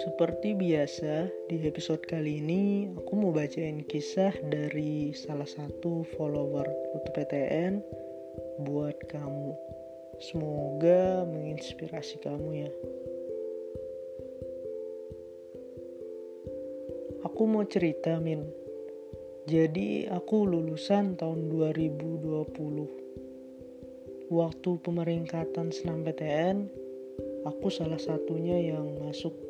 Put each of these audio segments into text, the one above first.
Seperti biasa, di episode kali ini aku mau bacain kisah dari salah satu follower Rute PTN buat kamu. Semoga menginspirasi kamu ya. Aku mau cerita, Min. Jadi, aku lulusan tahun 2020. Waktu pemeringkatan senam PTN, aku salah satunya yang masuk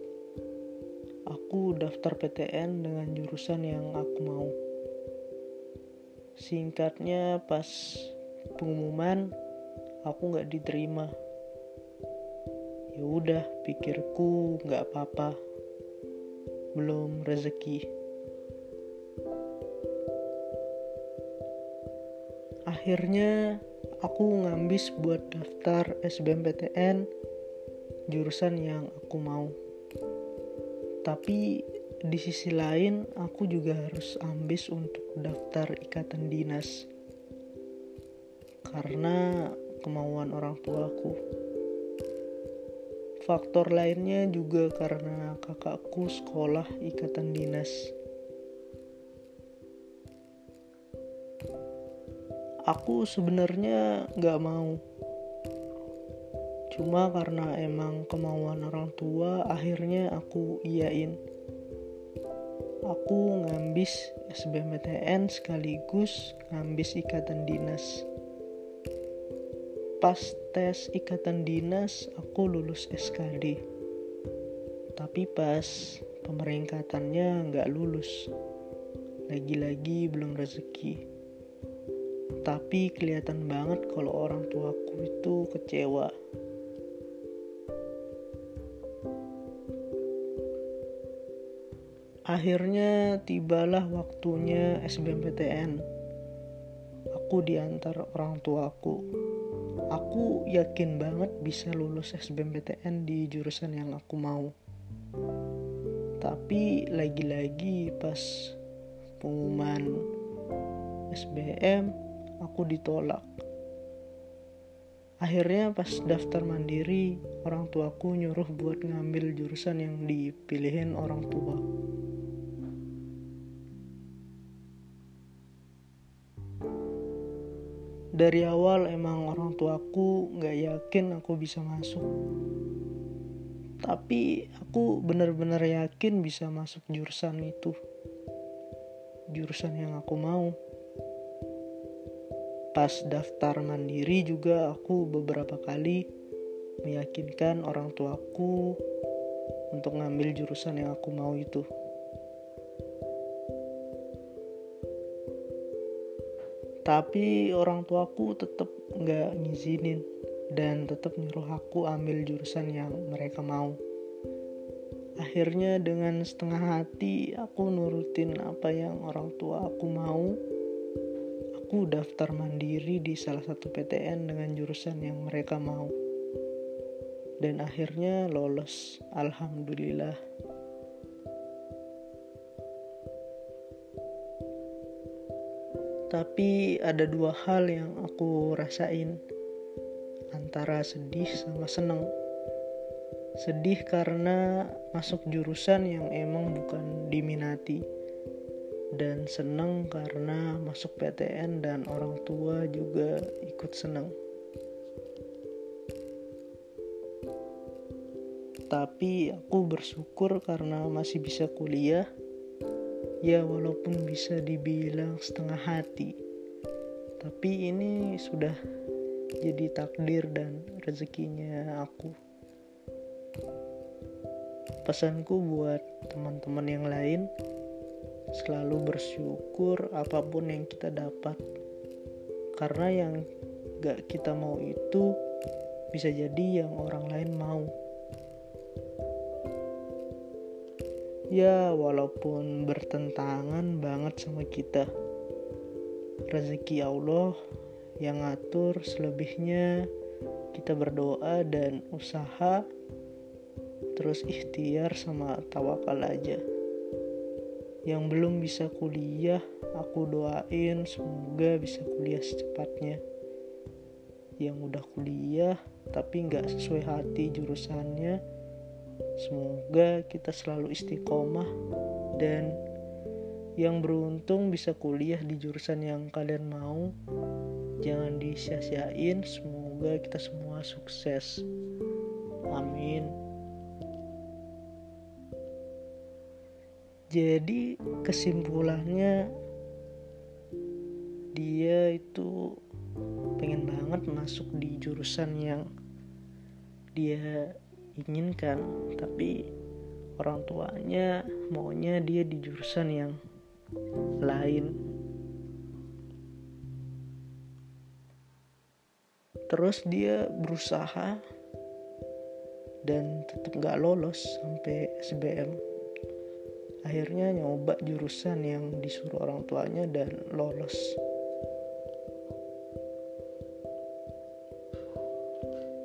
aku daftar PTN dengan jurusan yang aku mau. Singkatnya pas pengumuman aku nggak diterima. Ya udah, pikirku nggak apa-apa. Belum rezeki. Akhirnya aku ngambis buat daftar SBMPTN jurusan yang aku mau tapi di sisi lain aku juga harus ambis untuk daftar ikatan dinas. Karena kemauan orang tuaku. Faktor lainnya juga karena kakakku sekolah ikatan dinas. Aku sebenarnya gak mau cuma karena emang kemauan orang tua akhirnya aku iyain. Aku ngambis SBMPTN sekaligus ngambis ikatan dinas. Pas tes ikatan dinas aku lulus SKD tapi pas pemeringkatannya nggak lulus. Lagi-lagi belum rezeki. Tapi kelihatan banget kalau orang tuaku itu kecewa Akhirnya tibalah waktunya SBMPTN. Aku diantar orang tuaku. Aku yakin banget bisa lulus SBMPTN di jurusan yang aku mau. Tapi lagi-lagi pas pengumuman SBM aku ditolak. Akhirnya pas daftar mandiri, orang tuaku nyuruh buat ngambil jurusan yang dipilihin orang tua. Dari awal emang orang tuaku nggak yakin aku bisa masuk. Tapi aku benar-benar yakin bisa masuk jurusan itu. Jurusan yang aku mau. Pas daftar mandiri juga aku beberapa kali meyakinkan orang tuaku untuk ngambil jurusan yang aku mau itu tapi orang tuaku tetap nggak ngizinin dan tetap nyuruh aku ambil jurusan yang mereka mau. Akhirnya dengan setengah hati aku nurutin apa yang orang tua aku mau aku daftar mandiri di salah satu PTN dengan jurusan yang mereka mau. Dan akhirnya lolos. Alhamdulillah Tapi ada dua hal yang aku rasain antara sedih sama seneng. Sedih karena masuk jurusan yang emang bukan diminati dan seneng karena masuk PTN dan orang tua juga ikut seneng. Tapi aku bersyukur karena masih bisa kuliah ya walaupun bisa dibilang setengah hati. Tapi ini sudah jadi takdir dan rezekinya aku. Pesanku buat teman-teman yang lain selalu bersyukur apa pun yang kita dapat. Karena yang gak kita mau itu bisa jadi yang orang lain mau ya walaupun bertentangan banget sama kita. Rezeki Allah yang ngatur selebihnya. Kita berdoa dan usaha terus ikhtiar sama tawakal aja. Yang belum bisa kuliah aku doain semoga bisa kuliah secepatnya. Yang udah kuliah tapi nggak sesuai hati jurusannya semoga kita selalu istiqomah dan yang beruntung bisa kuliah di jurusan yang kalian mau. Jangan disia-siain semoga kita semua sukses. Amin. Jadi kesimpulannya dia itu pengen banget masuk di jurusan yang dia inginkan tapi orang tuanya maunya dia di jurusan yang lain. Terus dia berusaha dan tetap gak lolos sampai SBM akhirnya nyoba jurusan yang disuruh orang tuanya dan lolos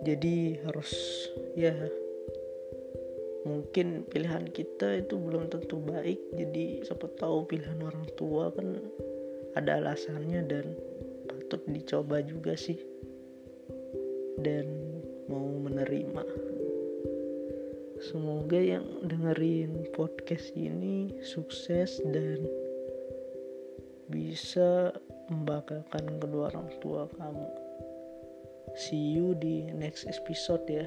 jadi harus ya mungkin pilihan kita itu belum tentu baik. Jadi siapa tahu pilihan orang tua kan ada alasannya dan patut dicoba juga sih. Dan mau menerima. Semoga yang dengerin podcast ini sukses dan bisa membanggakan kedua orang tua kamu. See you di next episode ya.